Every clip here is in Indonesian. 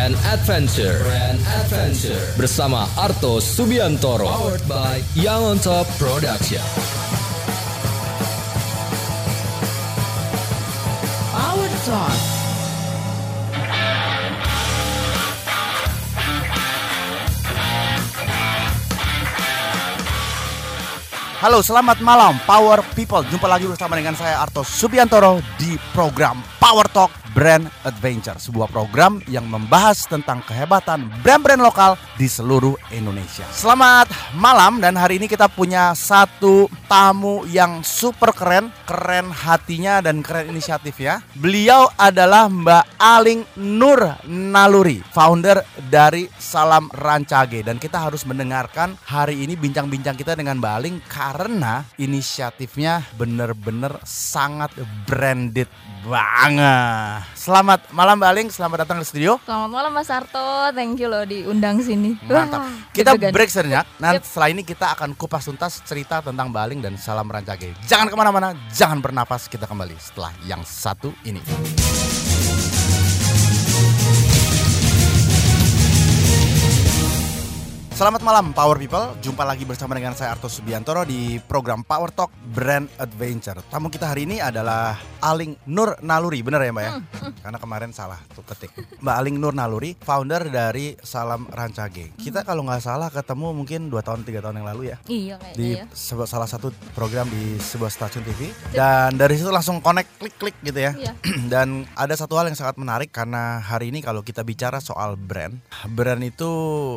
Brand Adventure. Brand Adventure bersama Arto Subiantoro. Powered by Young on Top Production. Power Talk. Halo, selamat malam Power People. Jumpa lagi bersama dengan saya Arto Subiantoro di program Power Talk Brand Adventure, sebuah program yang membahas tentang kehebatan brand-brand lokal di seluruh Indonesia. Selamat malam dan hari ini kita punya satu tamu yang super keren, keren hatinya dan keren inisiatifnya. Beliau adalah Mbak Aling Nur Naluri, founder dari Salam Rancage dan kita harus mendengarkan hari ini bincang-bincang kita dengan Mbak Aling karena inisiatifnya bener-bener sangat branded banget. Selamat malam Mbak Aling, selamat datang ke studio. Selamat malam Mas Arto, thank you loh diundang sini. Mantap. Wah, Kita deg-degan. break sejenak. Nah, Yep. setelah ini kita akan kupas tuntas cerita tentang Mbak Aling dan Salam Rancage. Jangan ke mana-mana, jangan bernapas. Kita kembali setelah yang satu ini. Selamat malam Power People, jumpa lagi bersama dengan saya Arto Subiantoro di program Power Talk Brand Adventure. Tamu kita hari ini adalah Aling Nur Naluri, bener ya Mbak ya? Karena kemarin salah tuh ketik. Mbak Aling Nur Naluri, founder dari Salam Rancage. Kita kalau nggak salah ketemu mungkin 2 tahun 3 tahun yang lalu ya Iya kayaknya di ya. sebuah salah satu program di sebuah stasiun TV dan dari situ langsung connect klik-klik gitu ya. Iya. Dan ada satu hal yang sangat menarik karena hari ini kalau kita bicara soal brand, brand itu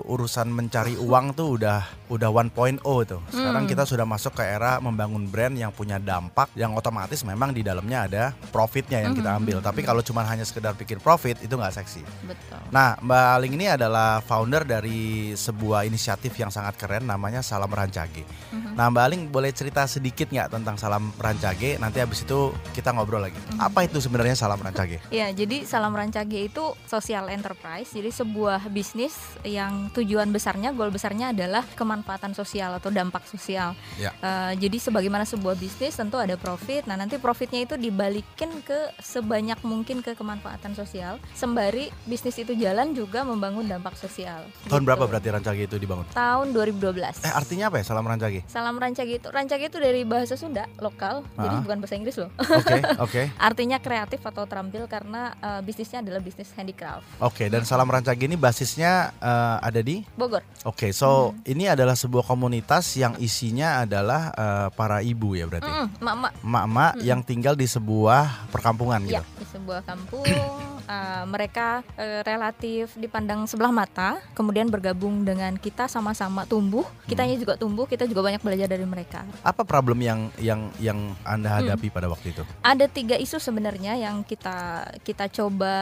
urusan mencari uang tuh udah udah 1.0 tuh. Sekarang Hmm. kita sudah masuk ke era membangun brand yang punya dampak yang otomatis memang di dalamnya ada profitnya yang kita Hmm. ambil. Tapi kalau cuma hanya sekedar pikir profit itu nggak seksi. Betul. Nah, Mbak Aling ini adalah founder dari sebuah inisiatif yang sangat keren namanya Salam Rancage. Mhm. Nah, Mbak Aling boleh cerita sedikit nggak tentang Salam Rancage? Nanti habis itu kita ngobrol lagi. Mhm. Apa itu sebenarnya Salam Rancage? Ya, jadi Salam Rancage itu social enterprise, jadi sebuah bisnis yang tujuan besarnya, goal besarnya adalah kemanfaatan sosial atau dampak sosial. Ya. Eh, jadi sebagaimana sebuah bisnis tentu ada profit. Nah, nanti profitnya itu dibalikin ke sebanyak mungkin ke kemanfaatan sosial. Sembari bisnis itu jalan juga membangun dampak sosial. Tahun Gitu. berapa berarti Rancage itu dibangun? Tahun 2012. Eh, artinya apa ya Salam Rancage? Salam rancage itu rancage itu dari bahasa Sunda lokal, jadi Ah. bukan bahasa Inggris loh. Oke, oke. Artinya kreatif atau terampil karena eh, bisnisnya adalah bisnis handicraft. Oke, dan Salam Rancage ini basisnya eh, ada di Bogor. Oke, so Hmm. ini adalah sebuah komunitas yang isinya adalah eh, para ibu ya berarti. Mm, mak-mak Emak-emak yang tinggal di sebuah perkampungan gitu. ya di sebuah kampung eh, mereka eh, relatif dipandang sebelah mata, kemudian bergabung dengan kita sama-sama tumbuh. Kitanya juga tumbuh, kita juga banyak belajar dari mereka. Apa problem yang yang yang Anda Hmm. hadapi pada waktu itu? Ada tiga isu sebenarnya yang kita kita coba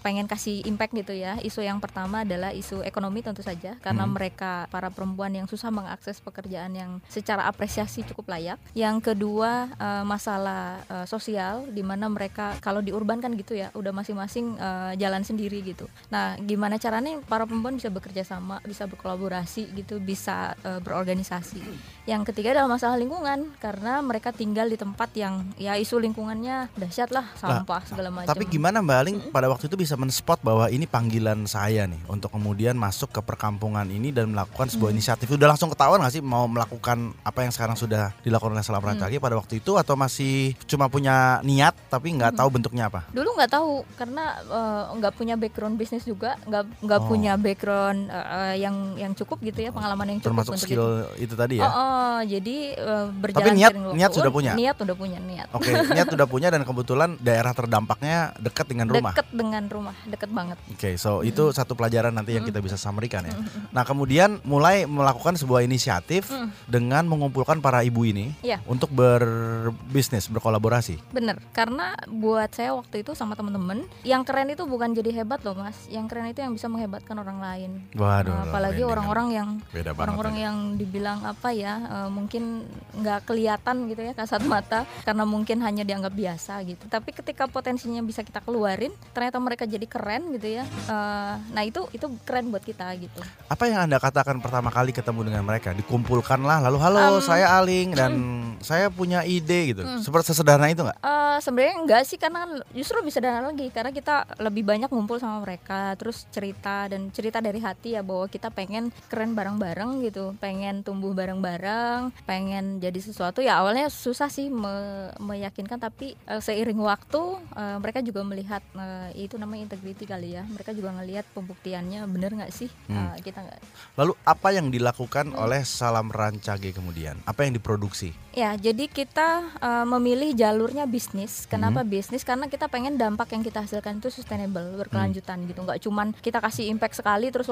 pengen kasih impact gitu ya. Isu yang pertama adalah isu ekonomi tentu saja karena Hmm. mereka para perempuan yang susah mengakses pekerjaan yang secara apresiasi cukup layak. Yang kedua eh, masalah eh, sosial di mana mereka kalau di urban kan gitu ya, udah masing-masing eh, jalan sendiri gitu. Nah, gimana caranya para perempuan bisa bekerja sama, bisa berkolaborasi gitu, bisa eh, berorganisasi. Yang ketiga adalah masalah lingkungan karena mereka tinggal di tempat yang ya isu lingkungannya dahsyat lah, sampah segala macam. Tapi gimana Mbak Aling pada waktu itu bisa men-spot bahwa ini panggilan saya nih untuk kemudian masuk ke perkampungan ini dan melakukan sebuah Hmm. inisiatif. Udah langsung ketahuan nggak sih mau melakukan apa yang sekarang sudah dilakukan oleh Salam Hmm. Rancage pada waktu itu atau masih cuma punya niat tapi nggak Hmm. tahu bentuknya apa? Dulu nggak tahu karena eh, nggak punya background bisnis juga, nggak nggak Oh. punya background eh, yang yang cukup gitu ya, pengalaman yang cukup Termasuk untuk skill itu. itu tadi Oh, ya. oh, jadi eh, berjalan niat- seiring waktu. niat sudah Oh, punya? Niat udah punya niat. Oke, niat udah punya dan kebetulan daerah terdampaknya dekat dengan rumah. Deket dengan rumah, deket banget. Oke, so itu satu pelajaran nanti yang kita bisa samerikan ya. Nah, kemudian mulai melakukan sebuah inisiatif Mm. dengan mengumpulkan para ibu ini Iya. untuk berbisnis, berkolaborasi. Bener, karena buat saya waktu itu sama temen-temen, yang keren itu bukan jadi hebat loh mas, yang keren itu yang bisa menghebatkan orang lain. Waduh, Nah, apalagi orang-orang yang orang-orang ya. yang dibilang apa ya, eh, mungkin nggak kelihatan gitu ya kasat mata, karena mungkin hanya dianggap biasa gitu. Tapi ketika potensinya bisa kita keluarin, ternyata mereka jadi keren gitu ya. eh, nah itu itu keren buat kita gitu. Apa yang Anda katakan pertama kali ketemu dengan mereka, dikumpulkanlah lalu halo Um, saya Aling dan saya punya ide gitu. Seperti sesederhana itu nggak? Eh, sebenarnya enggak sih karena kan justru bisa sederhana lagi karena kita lebih banyak ngumpul sama mereka terus cerita dan cerita dari hati ya bahwa kita pengen keren bareng-bareng gitu pengen tumbuh bareng-bareng pengen jadi sesuatu ya awalnya susah sih me- meyakinkan tapi eh, seiring waktu eh, mereka juga melihat eh, itu namanya integrity kali ya mereka juga ngelihat pembuktiannya bener nggak sih Hmm. Eh, kita nggak Lalu apa yang dilakukan oleh Salam Rancage kemudian? Apa yang diproduksi? Ya, jadi kita uh, memilih jalurnya bisnis. Kenapa bisnis? Karena kita pengen dampak yang kita hasilkan itu sustainable, berkelanjutan gitu. Nggak cuman kita kasih impact sekali terus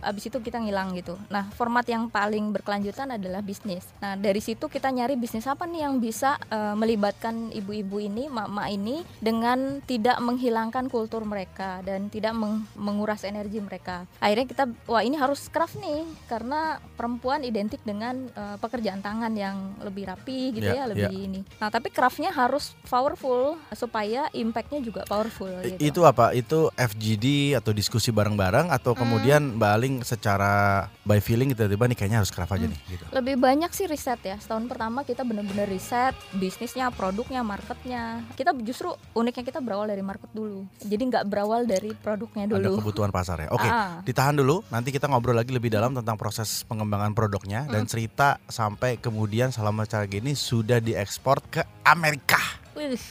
abis itu kita ngilang gitu. Nah, format yang paling berkelanjutan adalah bisnis. Nah, dari situ kita nyari bisnis apa nih yang bisa uh, melibatkan ibu-ibu ini, mak-mak ini dengan tidak menghilangkan kultur mereka dan tidak meng- menguras energi mereka. Akhirnya kita wah ini harus craft nih karena perempuan identik dengan uh, pekerjaan tangan yang lebih rapi gitu Ya, ya, lebih ini. Nah, tapi craftnya harus powerful supaya impactnya juga powerful gitu. Itu apa? Itu FGD atau diskusi bareng-bareng atau kemudian Mbak Aling secara by feeling gitu tiba-tiba nih kayaknya harus craft aja nih gitu. Lebih banyak sih riset ya. Setahun pertama kita benar-benar riset bisnisnya, produknya, marketnya. Kita justru uniknya kita berawal dari market dulu. Jadi nggak berawal dari produknya Ada dulu. kebutuhan pasar ya. Oke, Ah. ditahan dulu. Nanti kita ngobrol lagi lebih dalam tentang proses pengembangan produknya dan cerita sampai kemudian Salam Rancage ini sudah diekspor ke Amerika.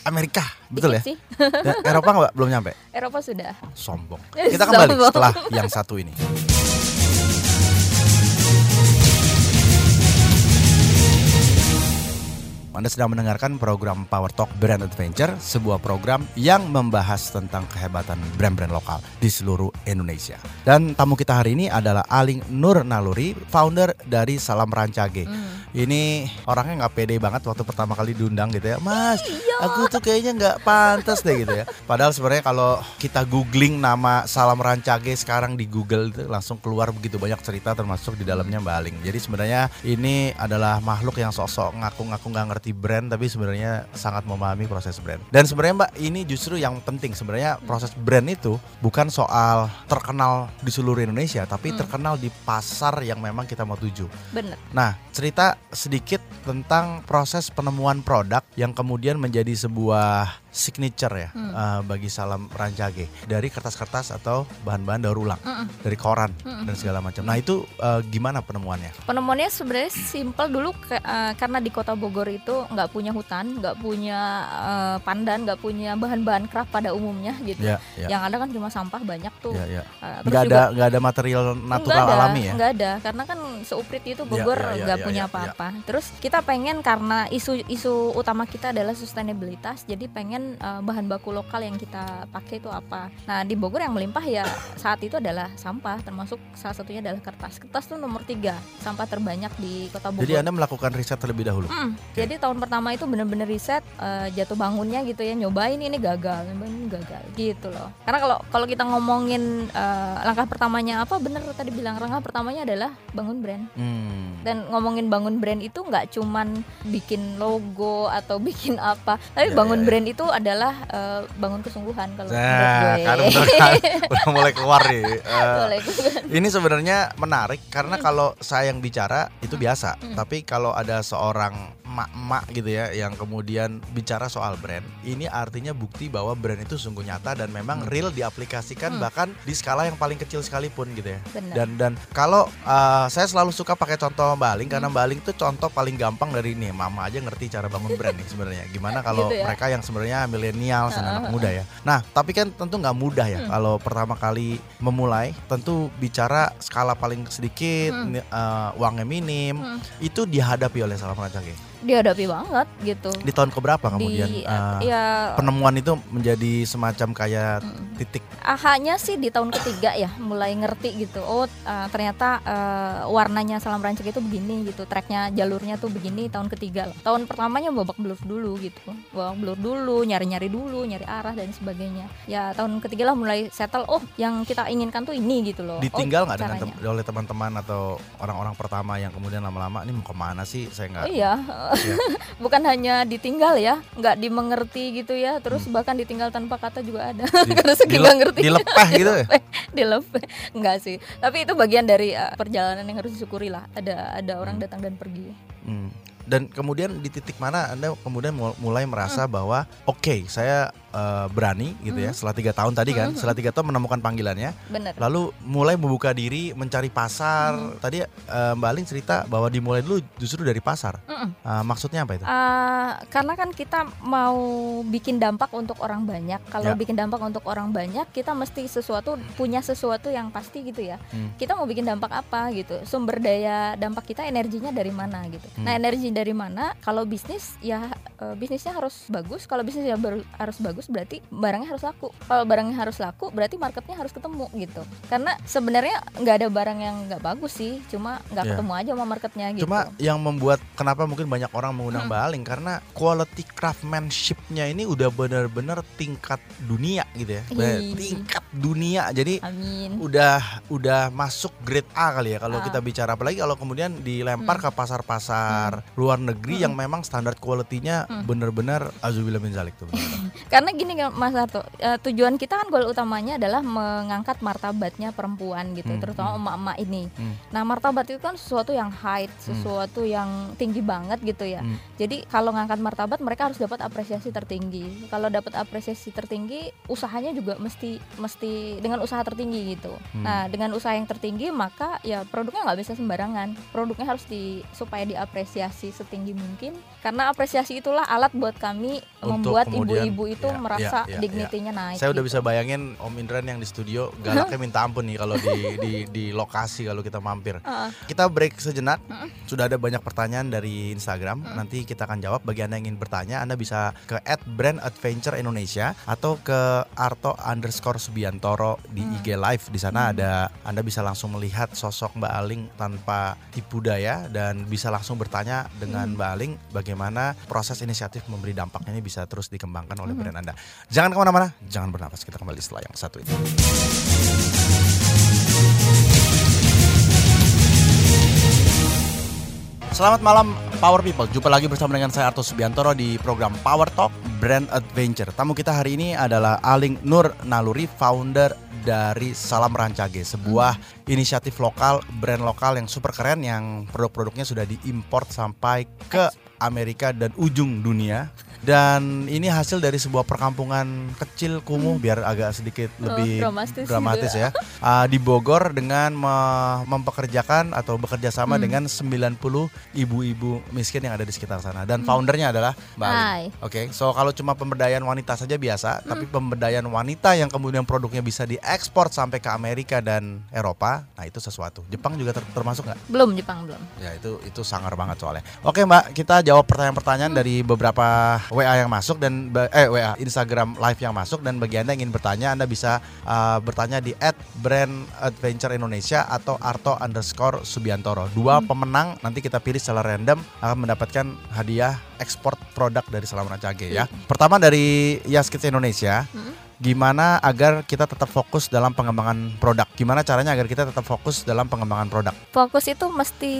Amerika, betul ya? dikit sih. Dan Eropa nggak belum nyampe. Eropa sudah. Sombong. Kita kembali sombong. setelah yang satu ini. Anda sedang mendengarkan program Power Talk Brand Adventure, sebuah program yang membahas tentang kehebatan brand-brand lokal di seluruh Indonesia. Dan tamu kita hari ini adalah Aling Nur Naluri, founder dari Salam Rancage. Ini orangnya nggak pede banget waktu pertama kali diundang gitu ya, Mas. Aku tuh kayaknya nggak pantas deh gitu ya. Padahal sebenarnya kalau kita googling nama Salam Rancage sekarang di Google itu langsung keluar begitu banyak cerita termasuk di dalamnya Mbak Aling. Jadi sebenarnya ini adalah makhluk yang sosok ngaku-ngaku nggak ngerti brand tapi sebenarnya sangat memahami proses brand. Dan sebenarnya Mbak ini justru yang penting sebenarnya proses brand itu bukan soal terkenal di seluruh Indonesia tapi terkenal di pasar yang memang kita mau tuju. Bener. Nah, cerita sedikit tentang proses penemuan produk yang kemudian menjadi sebuah signature ya Hmm. eh, bagi Salam Rancage dari kertas-kertas atau bahan-bahan daur ulang, dari koran dan segala macam. Nah, itu eh, gimana penemuannya? Penemuannya sebenarnya simpel dulu ke- eh, karena di kota Bogor itu nggak punya hutan, nggak punya eh, pandan, nggak punya bahan-bahan craft pada umumnya gitu. Ya, ya. Yang ada kan cuma sampah banyak tuh. Eh, terus Nggak juga- ada nggak ada material natural ada, alami ya? nggak ada karena kan seuprit itu Ya, Bogor ya, ya, nggak ya, punya ya, apa-apa. Terus kita pengen karena isu-isu utama kita adalah sustainabilitas, jadi pengen eh, bahan baku lokal yang kita pakai itu apa. Nah di Bogor yang melimpah ya saat itu adalah sampah, termasuk salah satunya adalah kertas. Kertas tuh nomor tiga sampah terbanyak di kota Bogor. Jadi Anda melakukan riset terlebih dahulu. Mm, Jadi tahun pertama itu bener-bener riset eh, jatuh bangunnya gitu ya nyobain ini gagal, nyobain ini gagal gitu loh. Karena kalau kalau kita ngomongin eh, langkah pertamanya apa bener tadi bilang langkah pertamanya adalah bangun brand. Hmm. Dan ngomongin bangun brand itu nggak cuman bikin logo atau bikin apa, tapi Ya, bangun ya, ya. brand itu adalah eh, bangun kesungguhan kalau Nah, gue. kan bener kan? udah mulai keluar nih. Gue. Ini sebenarnya menarik karena kalau saya yang bicara itu biasa, Hmm. tapi kalau ada seorang emak-emak gitu ya yang kemudian bicara soal brand, ini artinya bukti bahwa brand itu sungguh nyata dan memang real diaplikasikan Hmm. bahkan di skala yang paling kecil sekalipun gitu ya. Benar. Dan dan kalau uh, saya selalu suka pakai contoh Mbak Aling Hmm. karena Mbak Aling itu contoh paling gampang dari ini, mama aja ngerti cara bangun brand nih sebenarnya. Gimana kalau Gitu ya. mereka yang sebenarnya milenial Heeh, anak muda ya. Nah, tapi kan tentu nggak mudah ya Hmm. kalau pertama kali memulai, tentu bicara skala paling sedikit, Hmm. uh, uangnya minim, Hmm. itu dihadapi oleh Salam Rancage. Dihadapi banget gitu. Di tahun keberapa kemudian? Di uh, ya. penemuan itu menjadi semacam kayak Mm. titik? Ahanya sih di tahun ketiga ya mulai ngerti gitu. Oh uh, ternyata uh, warnanya salam rancak itu begini gitu tracknya jalurnya tuh begini tahun ketiga lah. Tahun pertamanya babak belur dulu gitu. Babak belur dulu nyari nyari dulu nyari arah dan sebagainya. Ya tahun ketiga lah mulai settle oh yang kita inginkan tuh ini gitu loh. Ditinggal oh, nggak dengan caranya. tem- oleh teman-teman atau orang-orang pertama yang kemudian lama-lama ini mau ke mana sih? Saya nggak Oh iya, Iya. bukan hanya ditinggal ya, nggak dimengerti gitu ya, terus bahkan ditinggal tanpa kata juga ada. Hmm. Di- Karena saking dile- nggak ngerti. dilepeh gitu ya? Dilepeh. Enggak sih. Tapi itu bagian dari uh, perjalanan yang harus disyukuri lah. Ada ada orang datang dan pergi. Hmm. Dan kemudian di titik mana anda kemudian mul- mulai Hmm. merasa bahwa oke saya eh, berani gitu ya setelah tiga tahun tadi kan Hmm. setelah tiga tahun menemukan panggilannya Bener. lalu mulai membuka diri mencari pasar Hmm. tadi eh, Mbak Aling cerita bahwa dimulai dulu justru dari pasar Mm-mm. Eh, maksudnya apa itu? Ah, karena kan kita mau bikin dampak untuk orang banyak. Kalau Ya. bikin dampak untuk orang banyak, kita mesti sesuatu punya sesuatu yang pasti gitu ya. Hmm. Kita mau bikin dampak apa gitu? Sumber daya dampak kita energinya dari mana gitu. Hmm. Nah, energi dari mana? Kalau bisnis ya eh, bisnisnya harus bagus. Kalau bisnisnya harus bagus berarti barangnya harus laku. Kalau barangnya harus laku berarti marketnya harus ketemu gitu. Karena sebenarnya nggak ada barang yang nggak bagus sih, cuma nggak Ya. ketemu aja sama marketnya gitu. Cuma yang membuat kenapa mungkin banyak orang mengundang Hmm. Mbak Aling karena quality craftsmanship-nya ini udah bener-bener tingkat dunia gitu ya. Bener, Ih. tingkat dunia. Jadi Amin. udah udah masuk grade A kali ya kalau Ah. kita bicara apalagi kalau kemudian dilempar ke pasar-pasar luar negeri Hmm. yang memang standar quality-nya Hmm. bener-bener azubillah min zalik tuh. Karena gini Mas Harto, eh, tujuan kita kan goal utamanya adalah mengangkat martabatnya perempuan gitu, Hmm, terutama hmm. emak-emak ini. Hmm. Nah, martabat itu kan sesuatu yang high, sesuatu yang tinggi banget gitu ya. Hmm. Jadi kalau ngangkat martabat mereka harus dapat apresiasi tertinggi. Kalau dapat apresiasi tertinggi, usahanya juga mesti mesti dengan usaha tertinggi gitu. Hmm. Nah, dengan usaha yang tertinggi maka ya produknya nggak bisa sembarangan. Produknya harus di supaya diapresiasi setinggi mungkin. Karena apresiasi itulah alat buat kami Untuk membuat ibu-ibu itu ya, merasa ya, ya, dignity-nya naik. Saya udah gitu. bisa bayangin Om Indran yang di studio galaknya minta ampun nih kalau di di di lokasi kalau kita mampir. Heeh. Kita break sejenak. Mm-mm. Sudah ada banyak pertanyaan dari Instagram. Nanti kita akan jawab. Bagi anda yang ingin bertanya, anda bisa ke @brandadventure Indonesia atau ke Arto underscore Subiantoro di Mm. IG Live. Di sana ada anda bisa langsung melihat sosok Mbak Aling tanpa tipu daya dan bisa langsung bertanya dengan Mbak Aling bagaimana proses inisiatif memberi dampaknya ini bisa terus dikembangkan oleh brand anda. Jangan ke mana-mana, jangan bernafas. Kita kembali setelah yang satu ini. Selamat malam Power People. Jumpa lagi bersama dengan saya Arto Subiantoro di program Power Talk Brand Adventure. Tamu kita hari ini adalah Aling Nur Naluri, founder dari Salam Rancage, sebuah inisiatif lokal, brand lokal yang super keren yang produk-produknya sudah diimport sampai ke Amerika dan ujung dunia. Dan ini hasil dari sebuah perkampungan kecil kumuh biar agak sedikit Oh, lebih dramatis dramatis gitu ya. Ah, di Bogor dengan me- mempekerjakan atau bekerja sama Hmm. dengan 90 ibu-ibu miskin yang ada di sekitar sana Hmm. dan foundernya adalah Mbak. Oke, so kalau cuma pemberdayaan wanita saja biasa, tapi pemberdayaan wanita yang kemudian produknya bisa diekspor sampai ke Amerika dan Eropa, nah itu sesuatu. Jepang juga ter- termasuk nggak? Belum Jepang belum. Ya itu itu sangar banget soalnya. Oke Mbak, kita jawab pertanyaan-pertanyaan dari beberapa WA yang masuk dan eh WA Instagram live yang masuk dan bagi anda yang ingin bertanya, anda bisa uh, bertanya di @brandadventure Indonesia atau Arto underscore Subiantoro. Dua pemenang nanti kita pilih secara random akan mendapatkan hadiah ekspor produk dari Salam Rancage ya. Pertama dari Yaskits Indonesia. Hmm. Gimana agar kita tetap fokus dalam pengembangan produk? Gimana caranya agar kita tetap fokus dalam pengembangan produk? Fokus itu mesti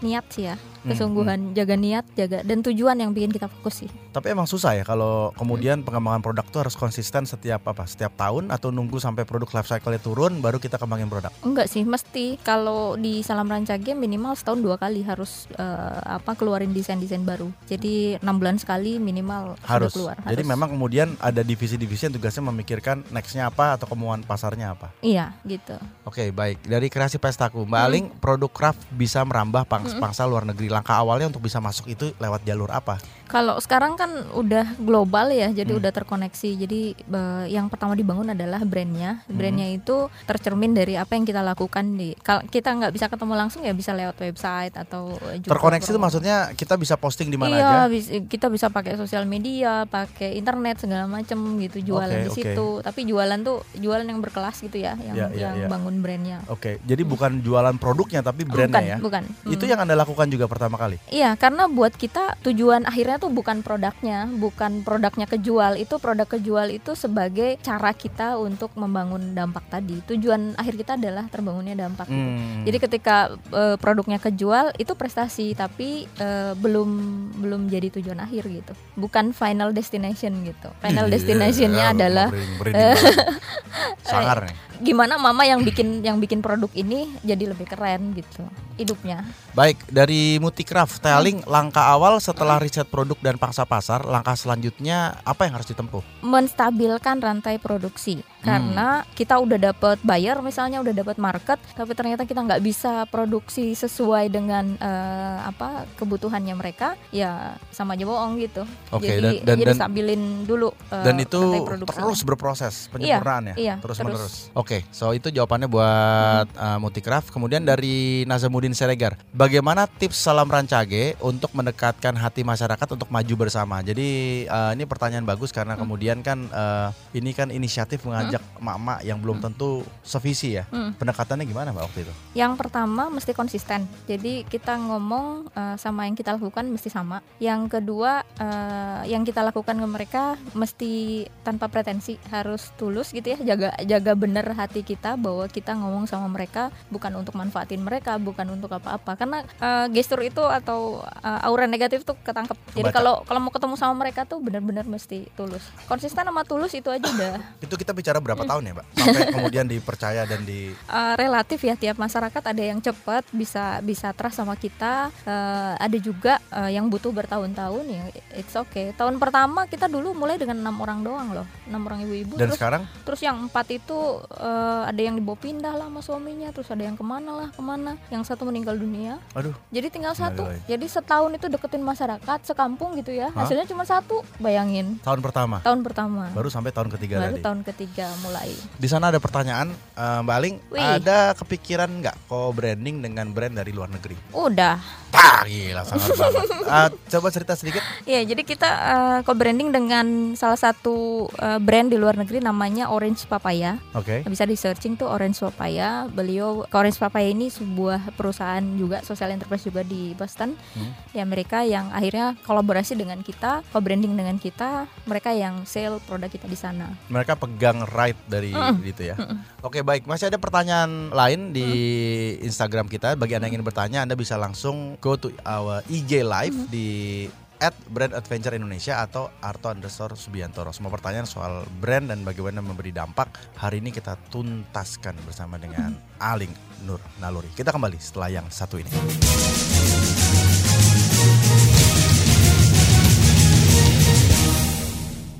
niat sih ya, Hmm, kesungguhan, jaga niat, jaga dan tujuan yang bikin kita fokus sih. Tapi emang susah ya kalau kemudian pengembangan produk tuh harus konsisten setiap apa? Setiap tahun atau nunggu sampai produk life cycle-nya turun baru kita kembangin produk. Enggak sih, mesti kalau di Salam Rancage minimal setahun dua kali harus eh, apa keluarin desain-desain baru. Jadi enam bulan sekali minimal Harus. keluar. Jadi harus. memang kemudian ada divisi-divisi yang tugasnya memikirkan nextnya apa atau kemauan pasarnya apa. iya gitu. Oke, baik. Dari kreasi pestaku, Mbak Hmm. Aling, produk craft bisa merambah pangs- pangsa luar negeri. Langkah awalnya untuk bisa masuk itu lewat jalur apa? Kalau sekarang kan udah global ya, jadi Hmm. udah terkoneksi. Jadi eh, yang pertama dibangun adalah brandnya. Hmm. Brandnya itu tercermin dari apa yang kita lakukan di. Kalau kita nggak bisa ketemu langsung ya bisa lewat website atau juga Terkoneksi itu maksudnya kita bisa posting di mana iya, aja? bis- kita bisa pakai sosial media, pakai internet segala macam gitu, jualan Oke, di situ. Tapi jualan tuh jualan yang berkelas gitu ya, yang Iya, iya, yang iya. bangun brandnya. Oke, jadi bukan jualan produknya tapi brandnya bukan, ya. bukan. Itu Hmm. yang Anda lakukan juga pertama kali. Iya, karena buat kita tujuan akhirnya tuh bukan produknya, bukan produknya kejual. Itu produk kejual itu sebagai cara kita untuk membangun dampak tadi. Tujuan akhir kita adalah terbangunnya dampak. gitu. Hmm. Jadi ketika eh, produknya kejual itu prestasi, tapi eh, belum belum jadi tujuan akhir gitu. Bukan final destination gitu. Final Iya, destinationnya adalah sangar nih. gimana mama yang bikin yang bikin produk ini jadi lebih keren gitu hidupnya. Baik, dari Multicraft Telling langkah awal setelah riset produk dan pangsa pasar, langkah selanjutnya apa yang harus ditempuh? menstabilkan rantai produksi karena kita udah dapat buyer misalnya udah dapat market tapi ternyata kita nggak bisa produksi sesuai dengan eh, apa kebutuhannya mereka ya sama aja bohong gitu Oke, dan- jadi dan- jadi dan- stabilin dulu eh, Dan itu terus berproses penyempurnaan ya, iya, terus terus. menerus. Oke, so itu jawabannya buat uh, Multicraft. Kemudian dari Nazamuddin Siregar, bagaimana tips salam rancage untuk mendekatkan hati masyarakat untuk maju bersama? Jadi uh, ini pertanyaan bagus karena Hmm. kemudian kan uh, ini kan inisiatif mengajak emak-emak yang belum tentu sevisi ya. Hmm. Pendekatannya gimana mbak waktu itu? Yang pertama mesti konsisten. Jadi kita ngomong eh, sama yang kita lakukan mesti sama. Yang kedua eh, yang kita lakukan ke mereka mesti tanpa pretensi, harus tulus gitu ya. Jaga jaga bener hati kita bahwa kita ngomong sama mereka bukan untuk manfaatin mereka, bukan untuk apa-apa. Karena eh, gestur itu atau eh, aura negatif tuh ketangkep. Jadi kalau kalau mau ketemu sama mereka tuh bener-bener mesti tulus. Konsisten sama tulus itu aja udah Itu kita bicara berapa tahun ya mbak? Sampai kemudian dipercaya dan di Uh, relatif ya tiap masyarakat ada yang cepat bisa bisa trust sama kita. Uh, ada juga uh, yang butuh bertahun-tahun ya it's okay. Tahun pertama kita dulu mulai dengan enam orang doang loh enam orang ibu-ibu. Dan terus sekarang? terus yang empat itu uh, ada yang dibawa pindah lah sama suaminya terus ada yang ke mana lah ke mana. Yang satu meninggal dunia. Aduh. Jadi tinggal satu. Innalillahi. jadi setahun itu deketin masyarakat sekampung gitu ya. Hah? hasilnya cuma satu bayangin. Tahun pertama? Tahun pertama. Baru sampai tahun ketiga baru tadi. tahun ketiga mulai Di sana ada pertanyaan eh, Mbak Aling, Wih. ada kepikiran nggak co-branding dengan brand dari luar negeri? udah Pah, gila sangat banget. Eh, coba cerita sedikit. Iya, jadi kita eh, co-branding dengan salah satu eh, brand di luar negeri namanya Orange Papaya. Oke. Bisa di searching tuh Orange Papaya. Beliau Orange Papaya ini sebuah perusahaan juga social enterprise juga di Boston Hmm. di Amerika yang akhirnya kolaborasi dengan kita, co-branding dengan kita. Mereka yang sale produk kita di sana. Mereka pegang right dari itu ya. Oke, baik. Masih ada pertanyaan lain di Mm. Instagram kita. Bagi Anda yang ingin bertanya, Anda bisa langsung go to our IG live Mm-hmm. di at Brand Adventure Indonesia atau Arto underscore Subiantoro. Semua pertanyaan soal brand dan bagaimana memberi dampak hari ini kita tuntaskan bersama dengan Mm-hmm. Aling Nur Naluri. Kita kembali setelah yang satu ini.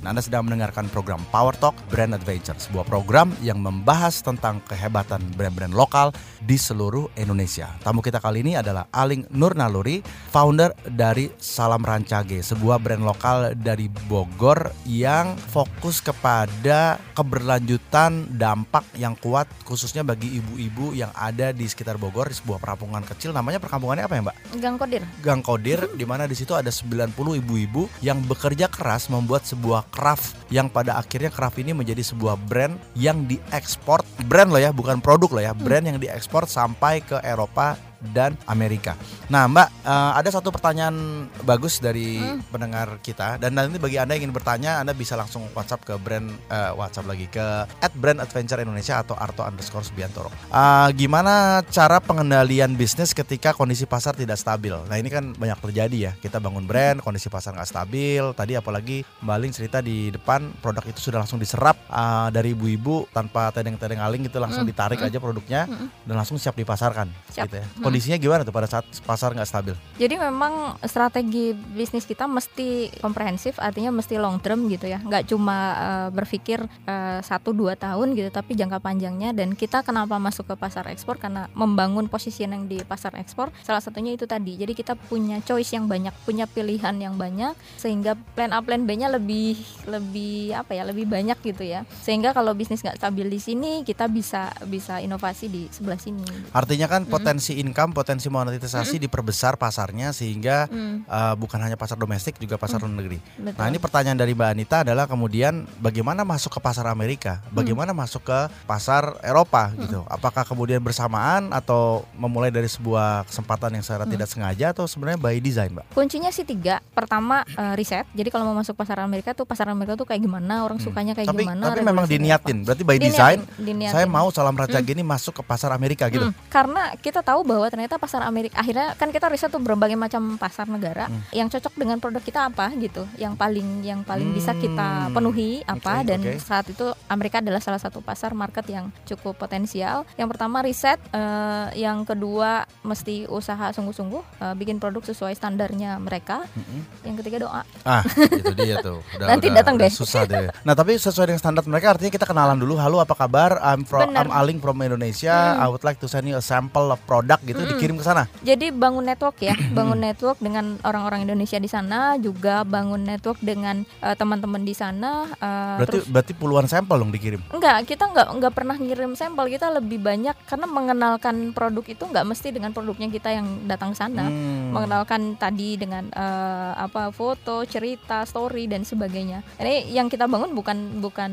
Anda sedang mendengarkan program Power Talk Brand Adventure, sebuah program yang membahas tentang kehebatan brand-brand lokal di seluruh Indonesia. Tamu kita kali ini adalah Aling Nur Naluri, founder dari Salam Rancage, sebuah brand lokal dari Bogor yang fokus kepada keberlanjutan dampak yang kuat khususnya bagi ibu-ibu yang ada di sekitar Bogor di sebuah perkampungan kecil. Namanya perkampungannya apa ya, Mbak? Gang Kodir. Gang Kodir di mana di situ ada 90 ibu-ibu yang bekerja keras membuat sebuah craft yang pada akhirnya craft ini menjadi sebuah brand yang diekspor brand loh ya bukan produk loh ya brand yang diekspor sampai ke Eropa dan Amerika. Nah Mbak eh, ada satu pertanyaan bagus dari pendengar kita dan nanti bagi anda yang ingin bertanya anda bisa langsung WhatsApp ke brand eh, WhatsApp lagi ke at brand adventure Indonesia atau Arto underscore Subiantoro. Eh, gimana cara pengendalian bisnis ketika kondisi pasar tidak stabil? Nah ini kan banyak terjadi ya. Kita bangun brand, kondisi pasar nggak stabil. Tadi apalagi Mbak Aling cerita di depan produk itu sudah langsung diserap eh, dari ibu-ibu tanpa tedeng-tedeng aling gitu langsung Mm, ditarik aja produknya dan langsung siap dipasarkan. Siap. Gitu ya. Mm. Kondisinya gimana tuh pada saat pasar nggak stabil? Jadi memang strategi bisnis kita mesti komprehensif, artinya mesti long term gitu ya, nggak cuma eh, berpikir eh, satu dua tahun gitu, tapi jangka panjangnya. Dan kita kenapa masuk ke pasar ekspor karena membangun posisi yang di pasar ekspor. Salah satunya itu tadi. Jadi kita punya choice yang banyak, punya pilihan yang banyak, sehingga plan A plan B-nya lebih lebih apa ya, lebih banyak gitu ya. Sehingga kalau bisnis nggak stabil di sini, kita bisa bisa inovasi di sebelah sini. Artinya kan potensi income direkam potensi monetisasi diperbesar pasarnya sehingga Hmm, eh, bukan hanya pasar domestik juga pasar luar negeri. betul. Nah ini pertanyaan dari Mbak Anita adalah kemudian bagaimana masuk ke pasar Amerika, bagaimana masuk ke pasar Eropa gitu. Apakah kemudian bersamaan atau memulai dari sebuah kesempatan yang secara tidak sengaja atau sebenarnya by design, Mbak? Kuncinya sih tiga. Pertama eh, riset. Jadi kalau mau masuk pasar Amerika tuh pasar Amerika tuh kayak gimana, orang sukanya kayak tapi gimana. tapi memang diniatin. apa. Berarti by Diniatin, design diniatin. saya mau salam raja gini masuk ke pasar Amerika gitu. Mm, karena kita tahu bahwa ternyata pasar Amerika akhirnya kan kita riset tuh berbagai macam pasar negara Hmm. yang cocok dengan produk kita apa gitu, yang paling yang paling bisa kita Hmm, penuhi apa oke, dan oke. saat itu Amerika adalah salah satu pasar market yang cukup potensial. Yang pertama riset, eh, yang kedua mesti usaha sungguh-sungguh eh, bikin produk sesuai standarnya mereka. Mm-mm. Yang ketiga doa. Ah, itu dia tuh. Udah, Nanti udah- datang udah deh. Susah deh. Nah, tapi sesuai dengan standar mereka artinya kita kenalan dulu. Halo, apa kabar? I'm from Bener. I'm Aling from Indonesia. I would like to send you a sample of product gitu dikirim ke sana. Jadi bangun network ya, bangun network dengan orang-orang Indonesia di sana, juga bangun network dengan eh, teman-teman di sana. eh, Berarti terus berarti puluhan sampel dong dikirim. enggak, kita enggak enggak pernah ngirim sampel, kita lebih banyak karena mengenalkan produk itu enggak mesti dengan produknya kita yang datang sana. Hmm. Mengenalkan tadi dengan eh, apa foto, cerita, story dan sebagainya. Ini yang kita bangun bukan bukan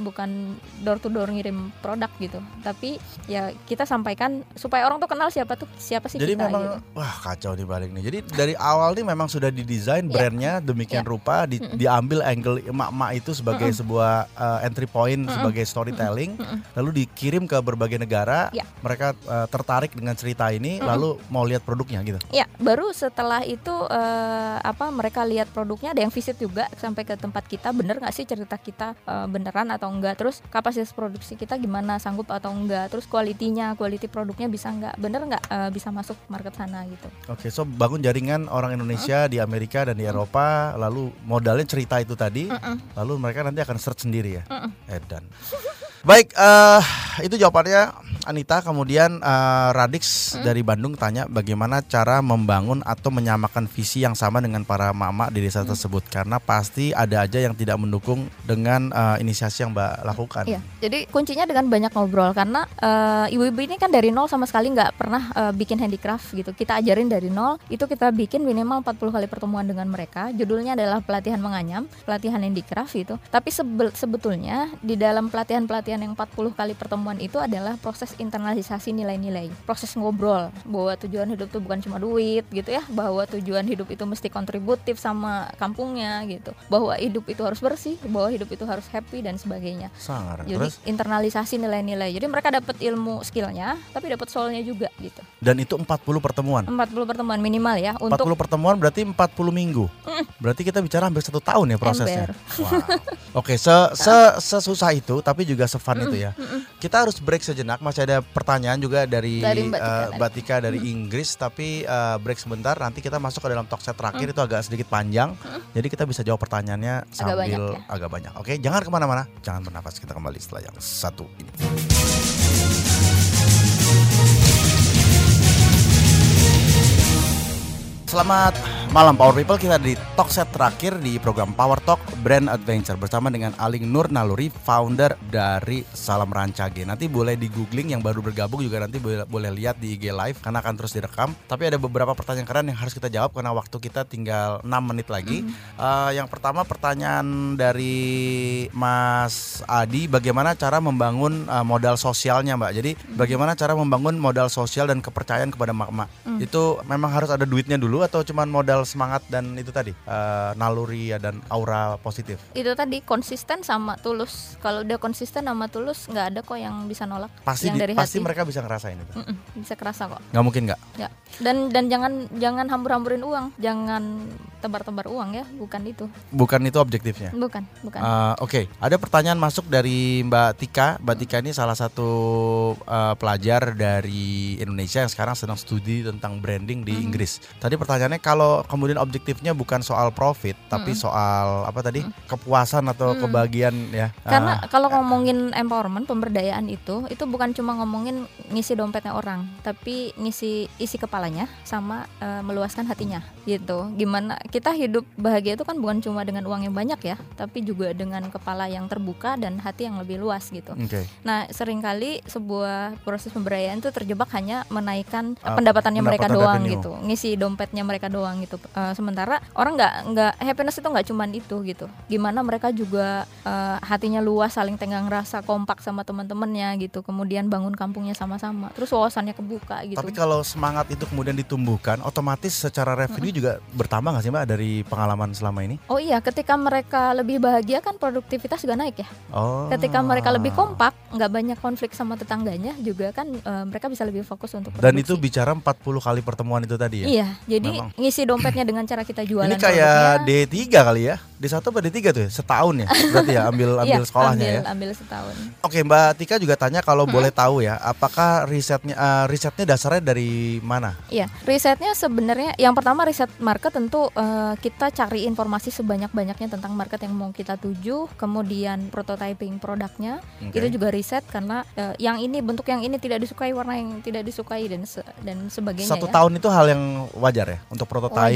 bukan door to door ngirim produk gitu, tapi ya kita sampaikan supaya orang tuh kenal siapa tuh siapa sih Jadi kita memang gitu. wah kacau nih balik nih. Jadi dari awal nih memang sudah didesain Ya. brandnya demikian Ya. rupa, di- diambil angle emak-emak itu sebagai sebuah uh, entry point, sebagai storytelling, lalu dikirim ke berbagai negara. Ya. Mereka uh, tertarik dengan cerita ini, lalu mau lihat produknya gitu. Ya, baru setelah itu eh, apa mereka lihat produknya ada yang visit juga sampai ke tempat kita bener nggak sih cerita kita eh, beneran atau enggak terus kapasitas produksi kita gimana sanggup atau enggak terus kualitinya kualiti produknya bisa enggak bener nggak eh, bisa masuk market sana gitu Oke, so bangun jaringan orang Indonesia di Amerika dan di Eropa, lalu modalnya cerita itu tadi, lalu mereka nanti akan search sendiri ya. Edan. Baik, eh itu jawabannya Anita. Kemudian eh, Radix dari Bandung tanya bagaimana cara membangun atau menyamakan visi yang sama dengan para mama di desa tersebut karena pasti ada aja yang tidak mendukung dengan eh, inisiasi yang Mbak lakukan. Iya, jadi kuncinya dengan banyak ngobrol karena eh, ibu-ibu ini kan dari nol sama sekali nggak pernah eh, bikin handicraft gitu. Kita ajarin dari nol, itu kita bikin minimal 40 kali pertemuan dengan mereka. Judulnya adalah pelatihan menganyam, pelatihan handicraft itu. Tapi sebe- sebetulnya di dalam pelatihan-pelatihan yang 40 kali pertemuan itu adalah proses internalisasi nilai-nilai, proses ngobrol bahwa tujuan hidup itu bukan cuma duit gitu ya, bahwa tujuan hidup itu mesti kontributif sama kampungnya gitu, bahwa hidup itu harus bersih, bahwa hidup itu harus happy dan sebagainya. Sangar. Jadi Terus internalisasi nilai-nilai. Jadi mereka dapat ilmu skillnya, tapi dapat soulnya juga gitu. dan itu 40 pertemuan. 40 pertemuan minimal ya 40 untuk pertemuan berarti 40 minggu. Berarti kita bicara hampir satu tahun ya prosesnya. Wow. Oke, se, se sesusah itu tapi juga sefun itu ya. Kita harus break sejenak. Masih ada pertanyaan juga dari, Dari Mbak Tika tadi. Mbak Tika dari Inggris tapi eh, break sebentar. Nanti kita masuk ke dalam talk set terakhir itu agak sedikit panjang. Jadi kita bisa jawab pertanyaannya sambil banyak ya. agak banyak. Oke, jangan ke mana-mana. Jangan bernafas. Kita kembali setelah yang satu ini. Selamat malam Power People kita di talk set terakhir di program Power Talk Brand Adventure bersama dengan Aling Nur Naluri founder dari Salam Rancage. Nanti boleh di googling yang baru bergabung juga nanti boleh, boleh lihat di IG live karena akan terus direkam. Tapi ada beberapa pertanyaan keren yang harus kita jawab karena waktu kita tinggal 6 menit lagi. Eh, yang pertama pertanyaan dari Mas Adi bagaimana cara membangun eh, modal sosialnya Mbak. Jadi bagaimana cara membangun modal sosial dan kepercayaan kepada mak-mak. Itu memang harus ada duitnya dulu atau cuman modal semangat dan itu tadi eh, naluri ya dan aura positif. itu tadi konsisten sama tulus. Kalau udah konsisten sama tulus nggak ada kok yang bisa nolak. Pasti yang di- dari pasti hati. mereka bisa ngerasain itu. Mm-mm, bisa kerasa kok. nggak mungkin nggak? Ya. Dan dan jangan jangan hambur-hamburin uang, jangan tebar-tebar uang ya, bukan itu. Bukan itu objektifnya. Bukan, bukan. Eh, Oke, ada pertanyaan masuk dari Mbak Tika. Mbak Tika ini salah satu eh, pelajar dari Indonesia yang sekarang sedang studi tentang branding di Inggris. Tadi pertanyaannya kalau kemudian objektifnya bukan soal profit, tapi Mm-mm. soal apa tadi kepuasan atau Mm. kebahagiaan ya. Karena Ah, kalau ngomongin empowerment, pemberdayaan itu, itu bukan cuma ngomongin ngisi dompetnya orang, tapi ngisi isi kepalanya sama eh, meluaskan hatinya gitu. Gimana kita hidup bahagia itu kan bukan cuma dengan uang yang banyak ya, tapi juga dengan kepala yang terbuka dan hati yang lebih luas gitu. Oke. Nah, sering kali sebuah proses pemberdayaan itu terjebak hanya menaikkan Ah, pendapatannya mereka pendapatan doang revenue. gitu, ngisi dompetnya mereka doang gitu. Eh, sementara orang nggak nggak happiness itu nggak cuman itu gitu. Gimana mereka juga eh, hatinya luas, saling tenggang rasa, kompak sama teman-temannya gitu. Kemudian bangun kampungnya sama-sama. Terus wawasannya kebuka gitu. Tapi kalau semangat itu kemudian ditumbuhkan, otomatis secara revenue juga bertambah nggak sih mbak dari pengalaman selama ini? Oh iya, ketika mereka lebih bahagia kan produktivitas juga naik ya. Oh. Ketika mereka lebih kompak, nggak banyak konflik sama tetangganya juga kan eh, mereka bisa lebih fokus untuk Dan itu produksi. bicara 40 kali pertemuan itu tadi ya? Iya, jadi Memang. ngisi dompetnya dengan cara kita jualan Ini kayak produknya. D3 kali ya? D1 apa D3 tuh ya? Setahun ya? Berarti ya ambil ambil Iya, sekolahnya ambil, ya? ambil setahun. Oke Mbak Tika juga tanya kalau boleh tahu ya, apakah risetnya eh, risetnya dasarnya dari mana? Iya, risetnya sebenarnya yang pertama riset market tentu eh, kita cari informasi sebanyak-banyaknya tentang market yang mau kita tuju, kemudian prototyping produknya Oke. itu juga riset karena eh, yang ini bentuk yang ini tidak disukai, warna yang tidak disukai dan se- dan sebagainya Satu ya. tahun itu hal yang wajar ya untuk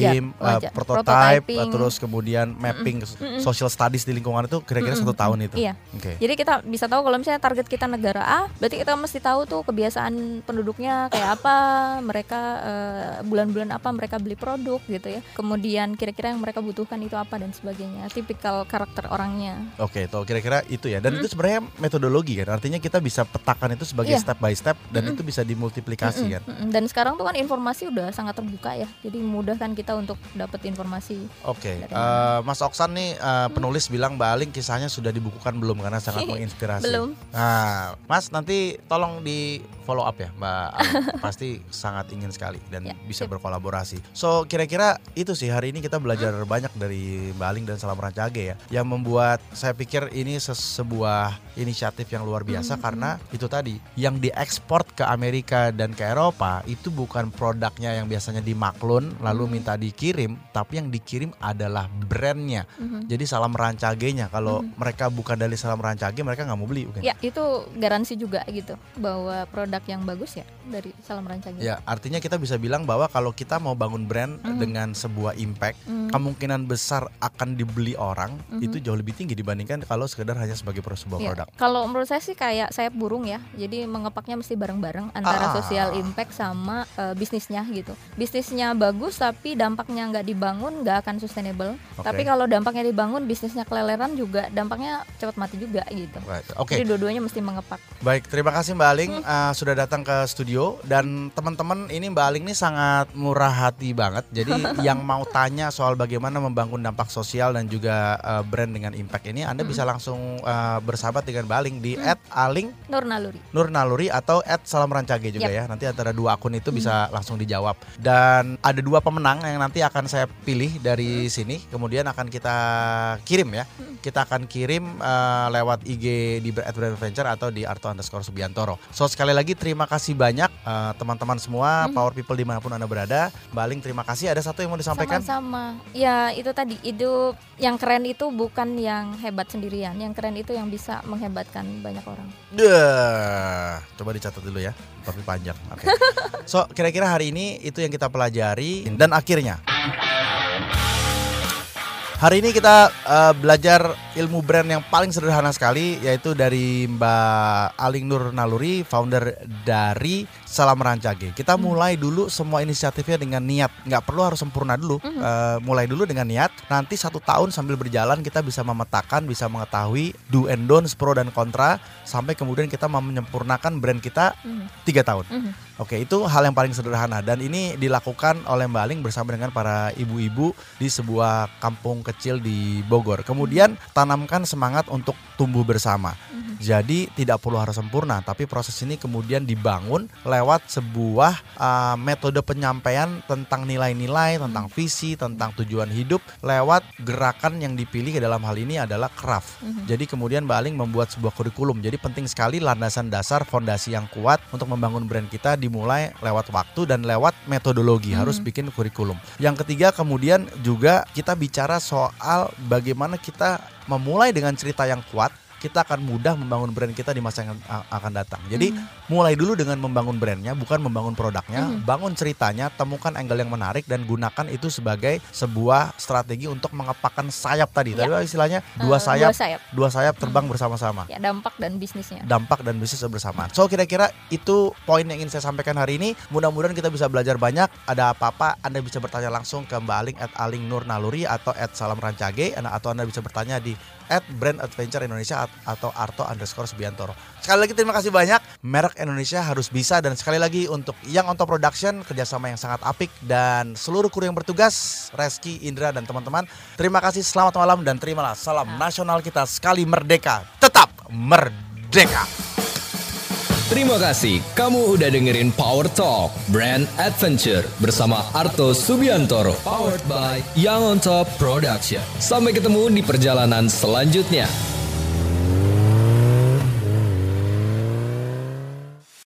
prototype, Wajar, eh, wajar. prototype, eh, terus kemudian mapping mm-mm. social studies di lingkungan itu kira-kira Mm-mm, satu tahun itu. Iya. Oke. Jadi kita bisa tahu kalau misalnya target kita negara A, berarti kita mesti tahu tuh kebiasaan penduduknya kayak apa, mereka eh, bulan-bulan apa mereka beli produk gitu ya. Kemudian kira-kira yang mereka butuhkan itu apa dan sebagainya. Tipikal karakter orangnya. Oke, tuh kira-kira itu ya. Dan itu sebenarnya metodologi kan. Artinya kita bisa petakan itu sebagai Iya. step by step dan Mm-mm. itu bisa dimultiplikasi Mm-mm, kan. mm-mm. Dan sekarang tuh kan informasi udah sangat terbuka ya. Jadi memudahkan kita untuk dapat informasi. Oke, Dari eh, Mas Oksan nih eh, penulis bilang Mbak Aling kisahnya sudah dibukukan belum karena sangat menginspirasi. Belum. Nah, Mas nanti tolong di follow up ya Mbak Aling. Pasti sangat ingin sekali dan Ya, bisa sip. berkolaborasi. So kira-kira itu sih hari ini kita belajar banyak dari Mbak Aling dan Salam Rancage ya, yang membuat saya pikir ini se- sebuah inisiatif yang luar biasa Mhm. karena itu tadi yang diekspor ke Amerika dan ke Eropa itu bukan produknya yang biasanya dimaklun lalu Mhm. Dikirim, tapi yang dikirim adalah brandnya. Mhm. Jadi salam rancagenya kalau Mhm. mereka bukan dari salam rancage mereka nggak mau beli, bukan? Ya itu garansi juga gitu bahwa produk yang bagus ya dari Salam Rancage. Ya, artinya kita bisa bilang bahwa kalau kita mau bangun brand Mhm. dengan sebuah impact, Mhm. kemungkinan besar akan dibeli orang Mhm. itu jauh lebih tinggi dibandingkan kalau sekedar hanya sebagai sebuah Iya. produk. Kalau menurut saya sih kayak sayap burung ya. Jadi mengepaknya mesti bareng-bareng antara Ah. sosial impact sama eh, bisnisnya gitu. Bisnisnya bagus tapi dampaknya nggak dibangun nggak akan sustainable. Oke. Tapi kalau dampaknya dibangun bisnisnya keleleran juga dampaknya cepat mati juga gitu. Right. Oke, Jadi dua-duanya mesti mengepak. baik. Terima kasih Mbak Aling Hmm. uh, sudah datang ke studio dan teman-teman ini Mbak Aling ini sangat murah hati banget. Jadi yang mau tanya soal bagaimana membangun dampak sosial dan juga uh, brand dengan impact ini, Anda Hmm. bisa langsung uh, bersahabat dengan Mbak Aling di @aling Nur Naluri. Nur Naluri atau Salam Rancage juga Yap. ya. Nanti antara dua akun itu bisa langsung dijawab. Dan ada dua pemenang yang nanti akan saya pilih dari sini. Kemudian akan kita kirim ya. Kita akan kirim eh, lewat IG di at Brand Adventure atau di Arto underscore Subiantoro. So sekali lagi terima kasih banyak eh, teman-teman semua, Hmm. Power People di mana pun anda berada. Mbak Aling terima kasih. Ada satu yang mau disampaikan? Sama-sama. Ya itu tadi hidup yang keren itu bukan yang hebat sendirian. Yang keren itu yang bisa menghebatkan banyak orang. Duh, coba dicatat dulu ya, tapi panjang. Oke. So, kira-kira hari ini itu yang kita pelajari dan akhirnya Hari ini kita eh, belajar ilmu brand yang paling sederhana sekali yaitu dari Mbak Aling Nur Naluri, founder dari Salam Rancage. Kita mulai dulu semua inisiatifnya dengan niat, nggak perlu harus sempurna dulu. Mhm. Eh, mulai dulu dengan niat. Nanti satu tahun sambil berjalan kita bisa memetakan, bisa mengetahui do and don'ts, pro dan kontra, sampai kemudian kita mau menyempurnakan brand kita Mhm. tiga tahun. Mhm. Oke, itu hal yang paling sederhana dan ini dilakukan oleh Mbak Aling bersama dengan para ibu-ibu di sebuah kampung kecil di Bogor. Kemudian tanamkan semangat untuk tumbuh bersama. Mhm. Jadi tidak perlu harus sempurna, tapi proses ini kemudian dibangun lewat sebuah uh, metode penyampaian tentang nilai-nilai, tentang visi, tentang tujuan hidup lewat gerakan yang dipilih dalam hal ini adalah craft. Jadi kemudian Mbak Aling membuat sebuah kurikulum. Jadi penting sekali landasan dasar fondasi yang kuat untuk membangun brand kita dimulai lewat waktu dan lewat metodologi harus bikin kurikulum. Yang ketiga kemudian juga kita bicara soal bagaimana kita memulai dengan cerita yang kuat kita akan mudah membangun brand kita di masa yang akan datang. Jadi mulai dulu dengan membangun brandnya, bukan membangun produknya. Bangun ceritanya, temukan angle yang menarik dan gunakan itu sebagai sebuah strategi untuk mengepakkan sayap tadi. Tadi istilahnya dua Eh, sayap, dua sayap. dua sayap terbang bersama-sama Ya dampak dan bisnisnya. dampak dan bisnis bersamaan. So kira-kira itu poin yang ingin saya sampaikan hari ini. Mudah-mudahan kita bisa belajar banyak. Ada apa-apa Anda bisa bertanya langsung ke Mbak Aling at Aling Nur Naluri atau at Salam Rancage atau Anda bisa bertanya di at Brand Adventure Indonesia at- atau Arto underscore Subiantoro. Sekali lagi terima kasih banyak. Merek Indonesia harus bisa dan sekali lagi untuk yang on top production kerjasama yang sangat apik dan seluruh kru yang bertugas Reski, Indra dan teman-teman. Terima kasih selamat malam dan terimalah salam nasional kita sekali merdeka tetap merdeka. Terima kasih kamu udah dengerin Power Talk Brand Adventure bersama Arto Subiantoro powered by Young on Top Production. Sampai ketemu di perjalanan selanjutnya.